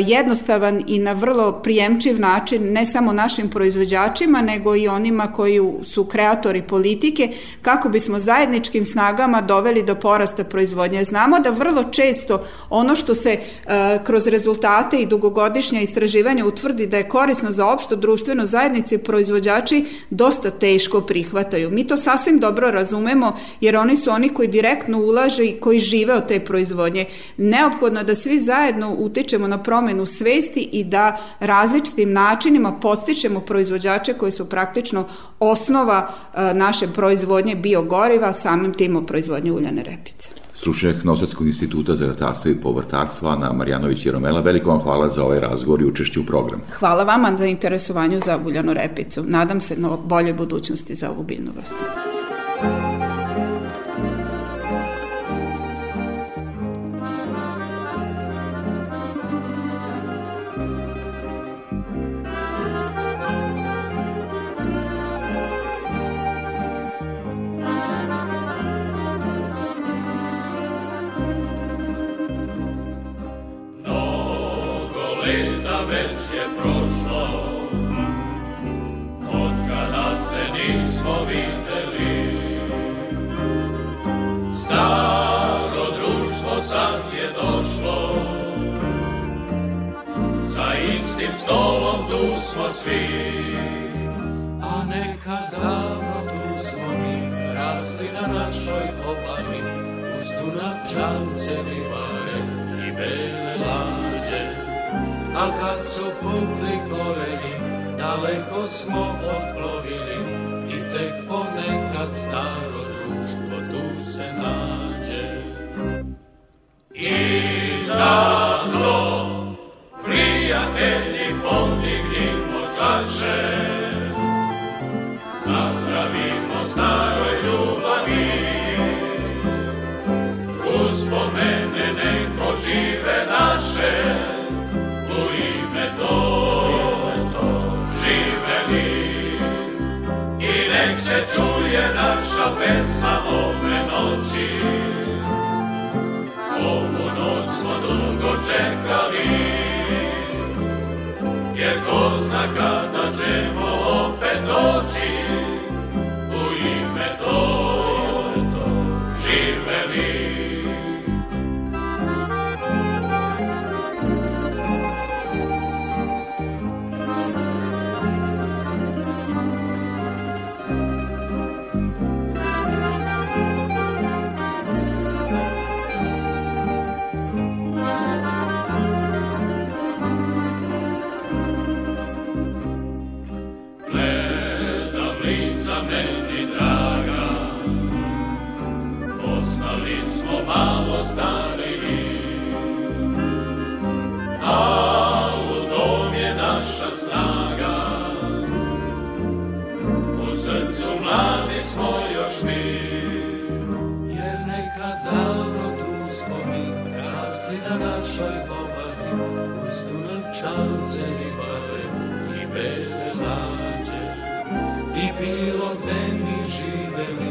jednostavan i na vrlo prijemčiv način ne samo našim proizvođačima nego i onima koji su kreatori politike kako bismo zajedničkim snagama doveli do porasta proizvodnje. Znamo da vrlo često ono što se uh, kroz rezultate i dugogodišnja istraživanja utvrdi da je korisno za opšto društveno zajednice proizvođači dosta teško prihvataju. Mi to sasvim dobro razumemo jer oni su oni koji direktno ulaže i koji žive od te proizvodnje. Neophodno da svi zajedno utičemo na promenu svesti i da različitim načinima postičemo proizvođače koji su praktično osnova e, naše proizvodnje biogoriva, samim tim o proizvodnje uljane repice stručnjak Nosadskog instituta za ratarstvo i povrtarstvo Ana Marjanović i Romela. Veliko vam hvala za ovaj razgovor i učešću u programu. Hvala vama za interesovanju za uljanu repicu. Nadam se na bolje budućnosti za ovu biljnu vrstu. Dunav čamce ribare I bele lađe. A kad su pukli koreni Daleko smo odplovili I tek ponekad staro društvo Tu se nađe. I zato čuje naša pesma ove noći, ovu noć smo dugo čekali jer ko zna kada ćemo I bilo gde mi živeli,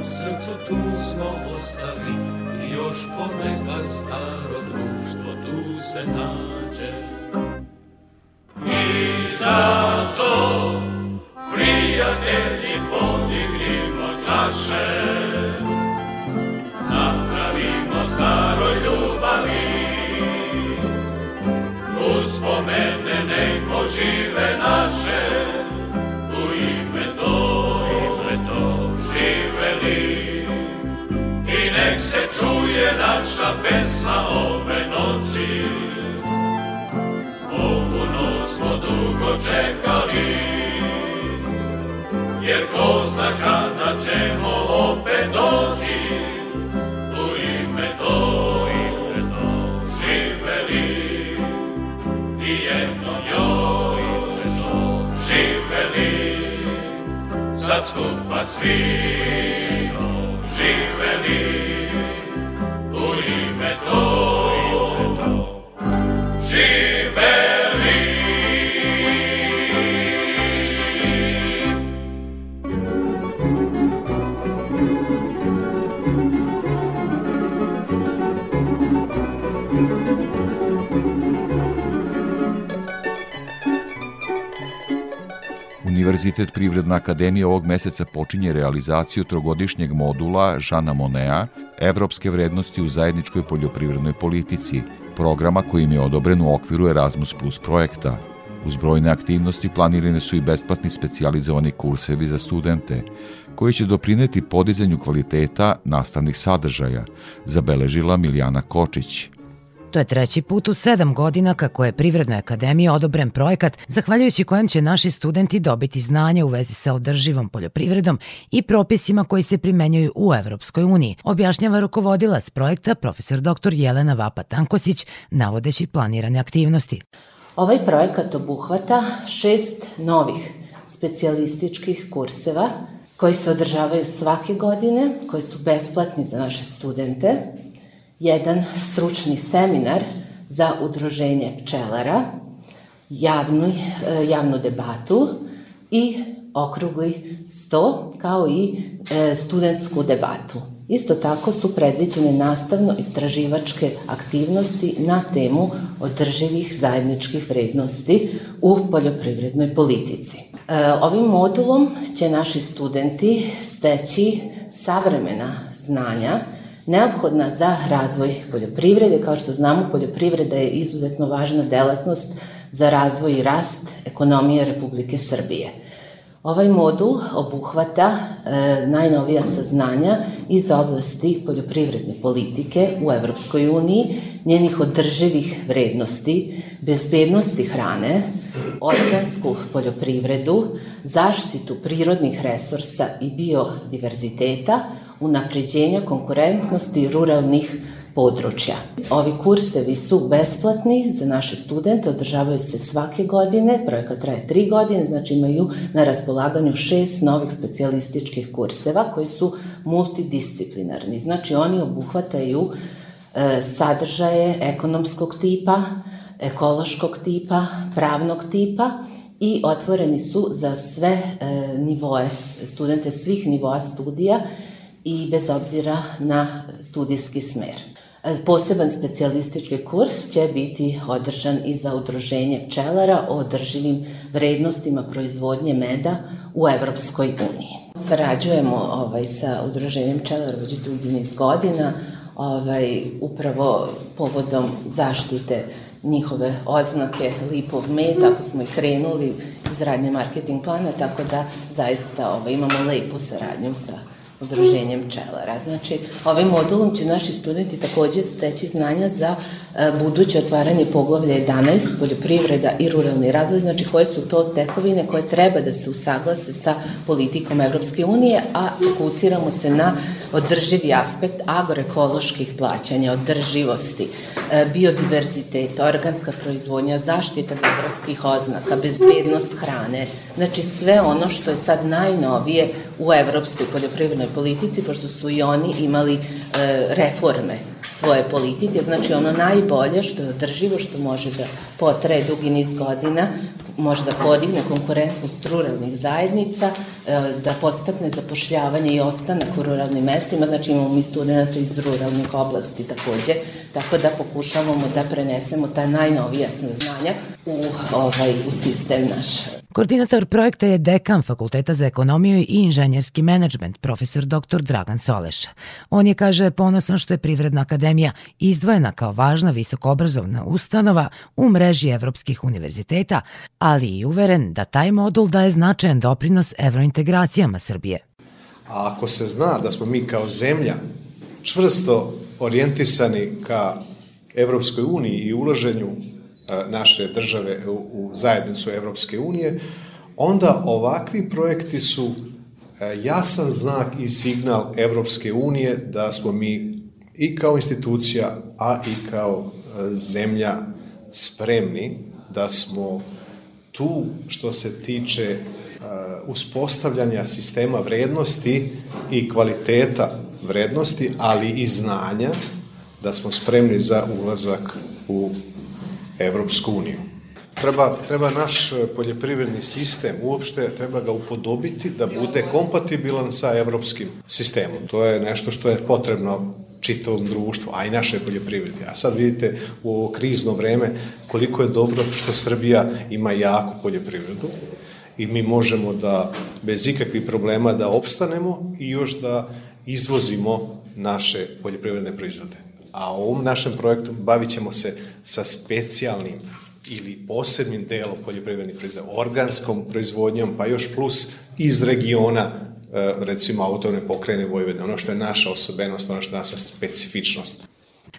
u srcu tu smo ostali, i još ponekad staro društvo tu se nađe. Naša pesma ove noći, smo dugo čekali, jer ko zna kada ćemo opet doći, u ime to, živeli. I joj, sad skupa svi živeli, Univerzitet Privredna akademija ovog meseca počinje realizaciju trogodišnjeg modula Žana Monea Evropske vrednosti u zajedničkoj poljoprivrednoj politici, programa kojim je odobren u okviru Erasmus Plus projekta. Uz brojne aktivnosti planirane su i besplatni specijalizovani kursevi za studente, koji će doprineti podizanju kvaliteta nastavnih sadržaja, zabeležila Miljana Kočić. To je treći put u sedam godina kako je Privrednoj akademiji odobren projekat zahvaljujući kojem će naši studenti dobiti znanje u vezi sa održivom poljoprivredom i propisima koji se primenjuju u Evropskoj uniji, objašnjava rukovodilac projekta profesor dr. Jelena Vapa-Tankosić, navodeći planirane aktivnosti. Ovaj projekat obuhvata šest novih specijalističkih kurseva koji se održavaju svake godine, koji su besplatni za naše studente, jedan stručni seminar za udruženje pčelara, javnu, javnu debatu i okrugli sto, kao i e, studentsku debatu. Isto tako su predviđene nastavno-istraživačke aktivnosti na temu održivih zajedničkih vrednosti u poljoprivrednoj politici. E, ovim modulom će naši studenti steći savremena znanja neophodna za razvoj poljoprivrede. Kao što znamo, poljoprivreda je izuzetno važna delatnost za razvoj i rast ekonomije Republike Srbije. Ovaj modul obuhvata e, najnovija saznanja iz oblasti poljoprivredne politike u Evropskoj uniji, njenih održivih vrednosti, bezbednosti hrane, organsku poljoprivredu, zaštitu prirodnih resursa i biodiverziteta, unapređenja konkurentnosti ruralnih područja. Ovi kursevi su besplatni za naše studente, održavaju se svake godine, projekat traje tri godine, znači imaju na raspolaganju šest novih specijalističkih kurseva koji su multidisciplinarni. Znači oni obuhvataju e, sadržaje ekonomskog tipa, ekološkog tipa, pravnog tipa i otvoreni su za sve e, nivoe, studente svih nivoa studija i bez obzira na studijski smer. Poseban specijalistički kurs će biti održan i za udruženje pčelara o održivim vrednostima proizvodnje meda u Evropskoj uniji. Sarađujemo ovaj, sa udruženjem pčelara već dugi niz godina, ovaj, upravo povodom zaštite njihove oznake Lipov med, tako smo i krenuli iz radnje marketing plana, tako da zaista ovaj, imamo lepu saradnju sa udruženjem pčelara. Znači, ovim modulom će naši studenti takođe steći znanja za e, buduće otvaranje poglavlja 11, poljoprivreda i ruralni razvoj, znači koje su to tekovine koje treba da se usaglase sa politikom Evropske unije, a fokusiramo se na održivi aspekt agroekoloških plaćanja, održivosti, e, biodiverzitet, organska proizvodnja, zaštita geografskih oznaka, bezbednost hrane, Znači sve ono što je sad najnovije u evropskoj poljoprivrednoj politici, pošto su i oni imali e, reforme svoje politike, znači ono najbolje što je održivo, što može da potraje dugi niz godina, može da podigne konkurentnost ruralnih zajednica, e, da podstakne zapošljavanje i ostanak u ruralnim mestima, znači imamo mi studenta iz ruralnih oblasti takođe, tako da pokušavamo da prenesemo ta najnovija znanja u, ovaj, u sistem naš. Koordinator projekta je dekan Fakulteta za ekonomiju i inženjerski menadžment, profesor dr. Dragan Soleš. On je, kaže, ponosan što je Privredna akademija izdvojena kao važna visokoobrazovna ustanova u mreži evropskih univerziteta, ali i uveren da taj modul daje značajan doprinos evrointegracijama Srbije. A ako se zna da smo mi kao zemlja čvrsto orijentisani ka Evropskoj uniji i ulaženju naše države u zajednicu Evropske unije, onda ovakvi projekti su jasan znak i signal Evropske unije da smo mi i kao institucija, a i kao zemlja spremni da smo tu što se tiče uspostavljanja sistema vrednosti i kvaliteta vrednosti, ali i znanja, da smo spremni za ulazak u Evropsku uniju. Treba, treba naš e, poljoprivredni sistem, uopšte treba ga upodobiti da bude kompatibilan sa evropskim sistemom. To je nešto što je potrebno čitavom društvu, a i naše poljoprivredi. A sad vidite u ovo krizno vreme koliko je dobro što Srbija ima jaku poljoprivredu i mi možemo da bez ikakvih problema da opstanemo i još da izvozimo naše poljoprivredne proizvode. A ovom našem projektu bavit ćemo se sa specijalnim ili posebnim delom poljoprivrednih proizvoda, organskom proizvodnjom, pa još plus iz regiona e, recimo autorne pokrene Vojvodine, ono što je naša osobenost, ono što je naša specifičnost.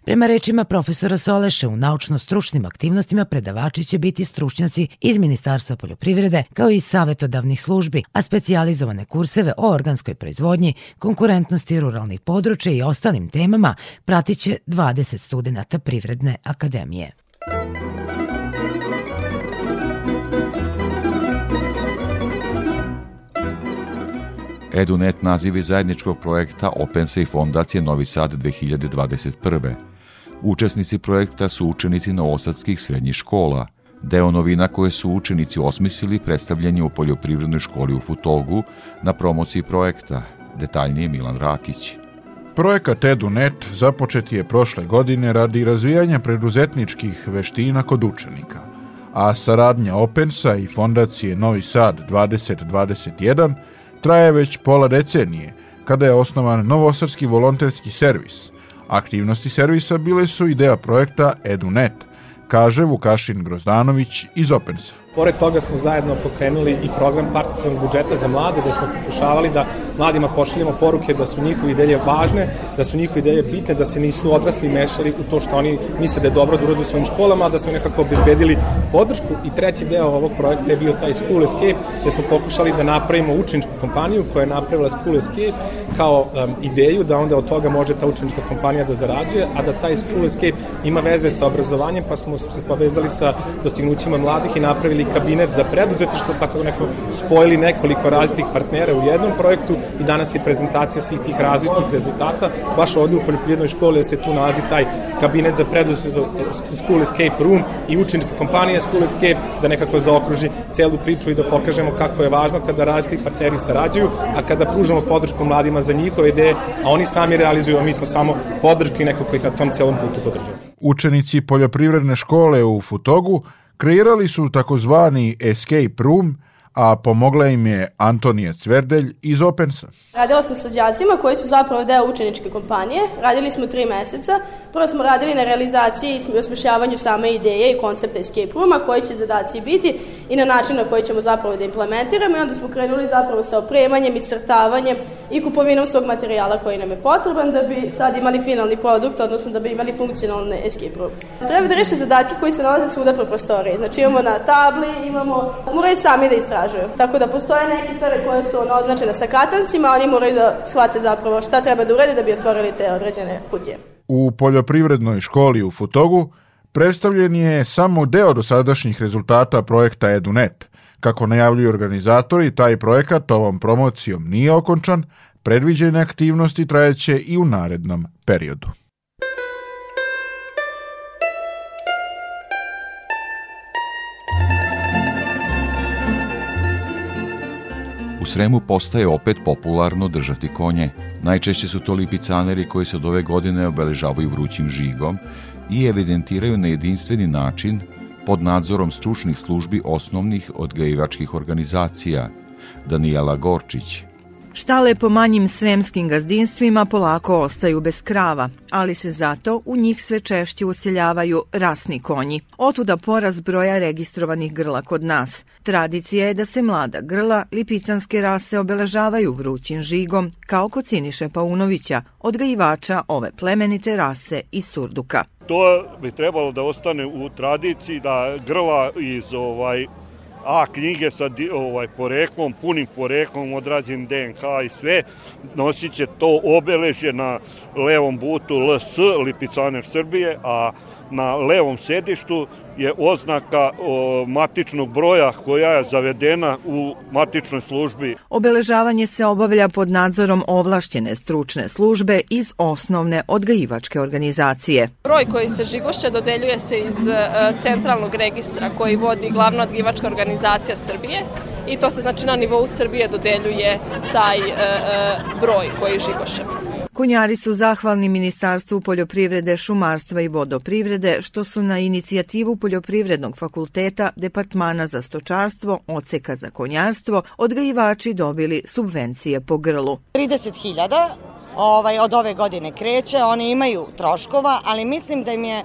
Prema rečima profesora Soleše, u naučno-stručnim aktivnostima predavači će biti stručnjaci iz Ministarstva poljoprivrede kao i savetodavnih službi, a specijalizovane kurseve o organskoj proizvodnji, konkurentnosti ruralnih područja i ostalim temama pratiće 20 studenta Privredne akademije. EduNet nazivi zajedničkog projekta Opense i Fondacije Novi Sad 2021. Učesnici projekta su učenici novosadskih srednjih škola. Deo novina koje su učenici osmislili predstavljen je u poljoprivrednoj školi u Futogu na promociji projekta. Detaljnije Milan Rakić. Projekat EduNet započet je prošle godine radi razvijanja preduzetničkih veština kod učenika, a saradnja Opensa i Fondacije Novi Sad 2021 traje već pola decenije, kada je osnovan Novosarski volonterski servis. Aktivnosti servisa bile su ideja projekta EduNet, kaže Vukašin Grozdanović iz Opensa. Pored toga smo zajedno pokrenuli i program participanog budžeta za mlade, gde smo pokušavali da mladima pošaljemo poruke da su njihove ideje važne, da su njihove ideje bitne, da se nisu odrasli mešali u to što oni misle da je dobro da urode u svojim školama, da smo nekako obezbedili podršku. I treći deo ovog projekta je bio taj School Escape, gde smo pokušali da napravimo učeničku kompaniju koja je napravila School Escape kao um, ideju da onda od toga može ta učenička kompanija da zarađuje, a da taj School Escape ima veze sa obrazovanjem, pa smo se povezali sa dostignućima mladih i napravili kabinet za preduzetništvo, tako neko spojili nekoliko različitih partnera u jednom projektu i danas je prezentacija svih tih različitih rezultata. Baš ovde u poljoprivrednoj školi se tu nalazi taj kabinet za preduzetništvo School Escape Room i učenička kompanija School Escape da nekako zaokruži celu priču i da pokažemo kako je važno kada različiti partneri sarađuju, a kada pružamo podršku mladima za njihove ideje, a oni sami realizuju, a mi smo samo podrška i neko koji ih na tom celom putu podržava. Učenici poljoprivredne škole u Futogu Kreirali su takozvani escape room, a pomogla im je Antonija Cverdelj iz Opensa. Radila sam sa đacima koji su zapravo deo učeničke kompanije. Radili smo tri meseca. Prvo smo radili na realizaciji i osmišljavanju same ideje i koncepta escape rooma, koji će zadaci biti i na način na koji ćemo zapravo da implementiramo i onda smo krenuli zapravo sa opremanjem, iscrtavanjem i kupovinom svog materijala koji nam je potreban da bi sad imali finalni produkt, odnosno da bi imali funkcionalne escape room. Treba da reši zadatke koji se nalaze svuda po prostoriji. Znači imamo na tabli, imamo, moraju sami da istražuju. Tako da postoje neke stvari koje su ono, označene sa katancima, oni moraju da shvate zapravo šta treba da urede da bi otvorili te određene kutije. U poljoprivrednoj školi u Futogu predstavljen je samo deo dosadašnjih rezultata projekta EduNet, Kako najavljuju organizatori, taj projekat ovom promocijom nije okončan, predviđene aktivnosti trajeće i u narednom periodu. Sremu postaje opet popularno držati konje. Najčešće su to lipicaneri koji se od ove godine obeležavaju vrućim žigom i evidentiraju na jedinstveni način pod nadzorom stručnih službi osnovnih odgajivačkih organizacija. Danijela Gorčić, Štale po manjim sremskim gazdinstvima polako ostaju bez krava, ali se zato u njih sve češće useljavaju rasni konji. Otuda poraz broja registrovanih grla kod nas. Tradicija je da se mlada grla lipicanske rase obeležavaju vrućim žigom, kao kod Siniše Paunovića, odgajivača ove plemenite rase iz Surduka. To bi trebalo da ostane u tradiciji da grla iz ovaj A knjige sa ovaj, poreklom, punim poreklom, odrađen DNK i sve, nosit će to obeležje na levom butu LS, Lipicaner Srbije, a na levom sedištu je oznaka o, matičnog broja koja je zavedena u matičnoj službi. Obeležavanje se obavlja pod nadzorom ovlašćene stručne službe iz osnovne odgajivačke organizacije. Broj koji se žigoše dodeljuje se iz e, centralnog registra koji vodi glavna odgajivačka organizacija Srbije i to se znači na nivou Srbije dodeljuje taj e, e, broj koji žigoše. Konjari su zahvalni Ministarstvu poljoprivrede, šumarstva i vodoprivrede što su na inicijativu Poljoprivrednog fakulteta Departmana za stočarstvo, oceka za konjarstvo, odgajivači dobili subvencije po grlu. 30.000 ovaj, od ove godine kreće, oni imaju troškova, ali mislim da im je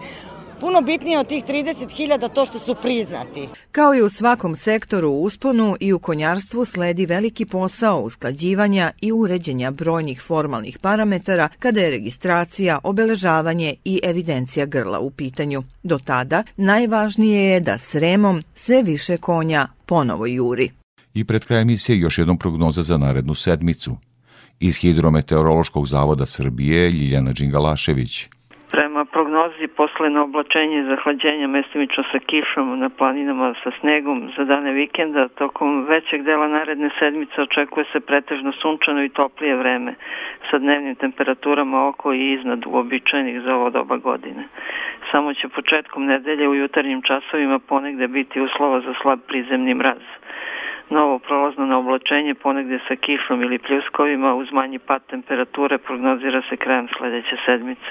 puno bitnije od tih 30.000 to što su priznati. Kao i u svakom sektoru u usponu i u konjarstvu sledi veliki posao usklađivanja i uređenja brojnih formalnih parametara kada je registracija, obeležavanje i evidencija grla u pitanju. Do tada najvažnije je da s remom sve više konja ponovo juri. I pred kraj emisije još jednom prognoza za narednu sedmicu. Iz Hidrometeorološkog zavoda Srbije Ljiljana Đingalašević. Prognozi posleno oblačenje i zahlađenja mestimično sa kišom na planinama sa snegom za dane vikenda, tokom većeg dela naredne sedmice očekuje se pretežno sunčano i toplije vreme sa dnevnim temperaturama oko i iznad uobičajenih za ovo doba godine. Samo će početkom nedelje u jutarnjim časovima ponegde biti uslova za slab prizemni mraz novo prolazno na oblačenje ponegde sa kišom ili pljuskovima uz manji pad temperature prognozira se krajem sledeće sedmice.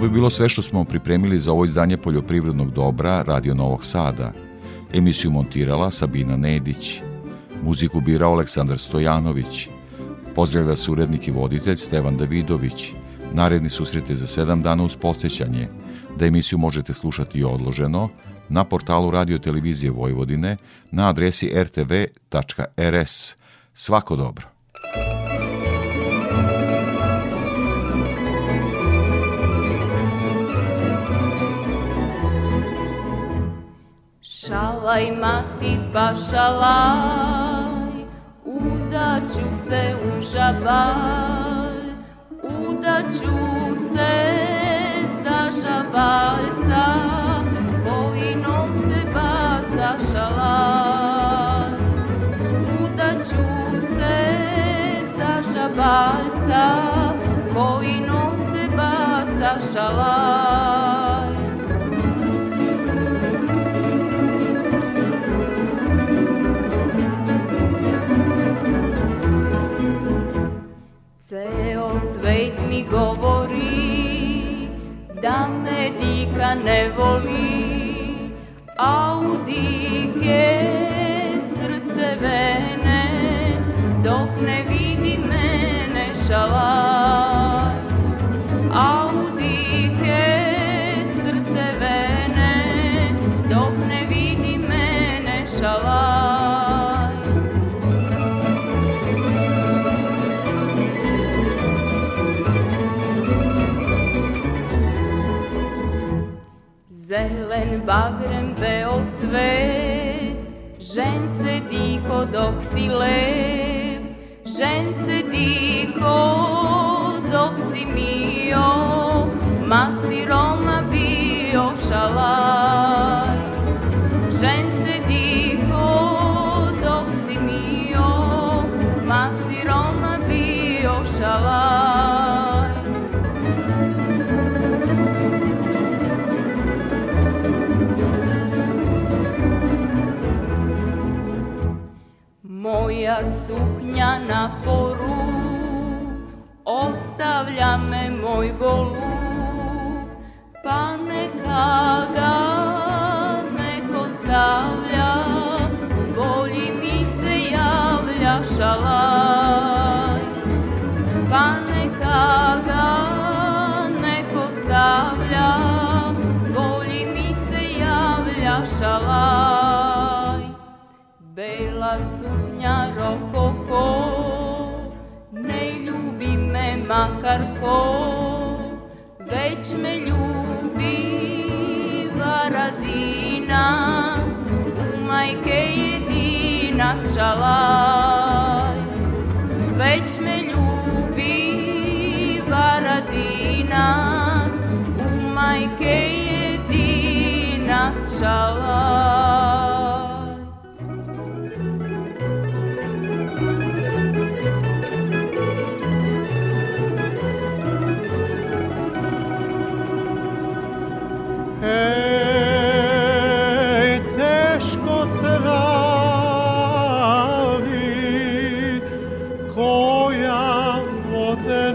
bi bilo sve što smo pripremili za ovo izdanje poljoprivrednog dobra Radio Novog Sada. Emisiju montirala Sabina Nedić. Muziku birao Aleksandar Stojanović. Pozdravlja se urednik i voditelj Stevan Davidović. Naredni susrete za sedam dana uz podsjećanje da emisiju možete slušati i odloženo na portalu Radio Televizije Vojvodine na adresi rtv.rs. Svako dobro. Šalaj mati pa udaću se u žabalj, udaću se za žabaljca, koji novce baca šalaj. Udaću se za žabaljca, koji novce baca šalaj. Ceo svet mi govori da me dika ne voli, a u dike srce vene, dok ne vidi mene šalaj. Zelen bagrem beo cvet, žen se diko dok si lep, žen se diko dok si mio, ma Moja suknja na poru Ostavlja me moj golu Pa neka ga suknja rokoko Ne ljubi makar ko Već me ljubi varadinac U majke jedinac šalaj. Već me ljubi varadinac U majke jedinac šalaj koja vode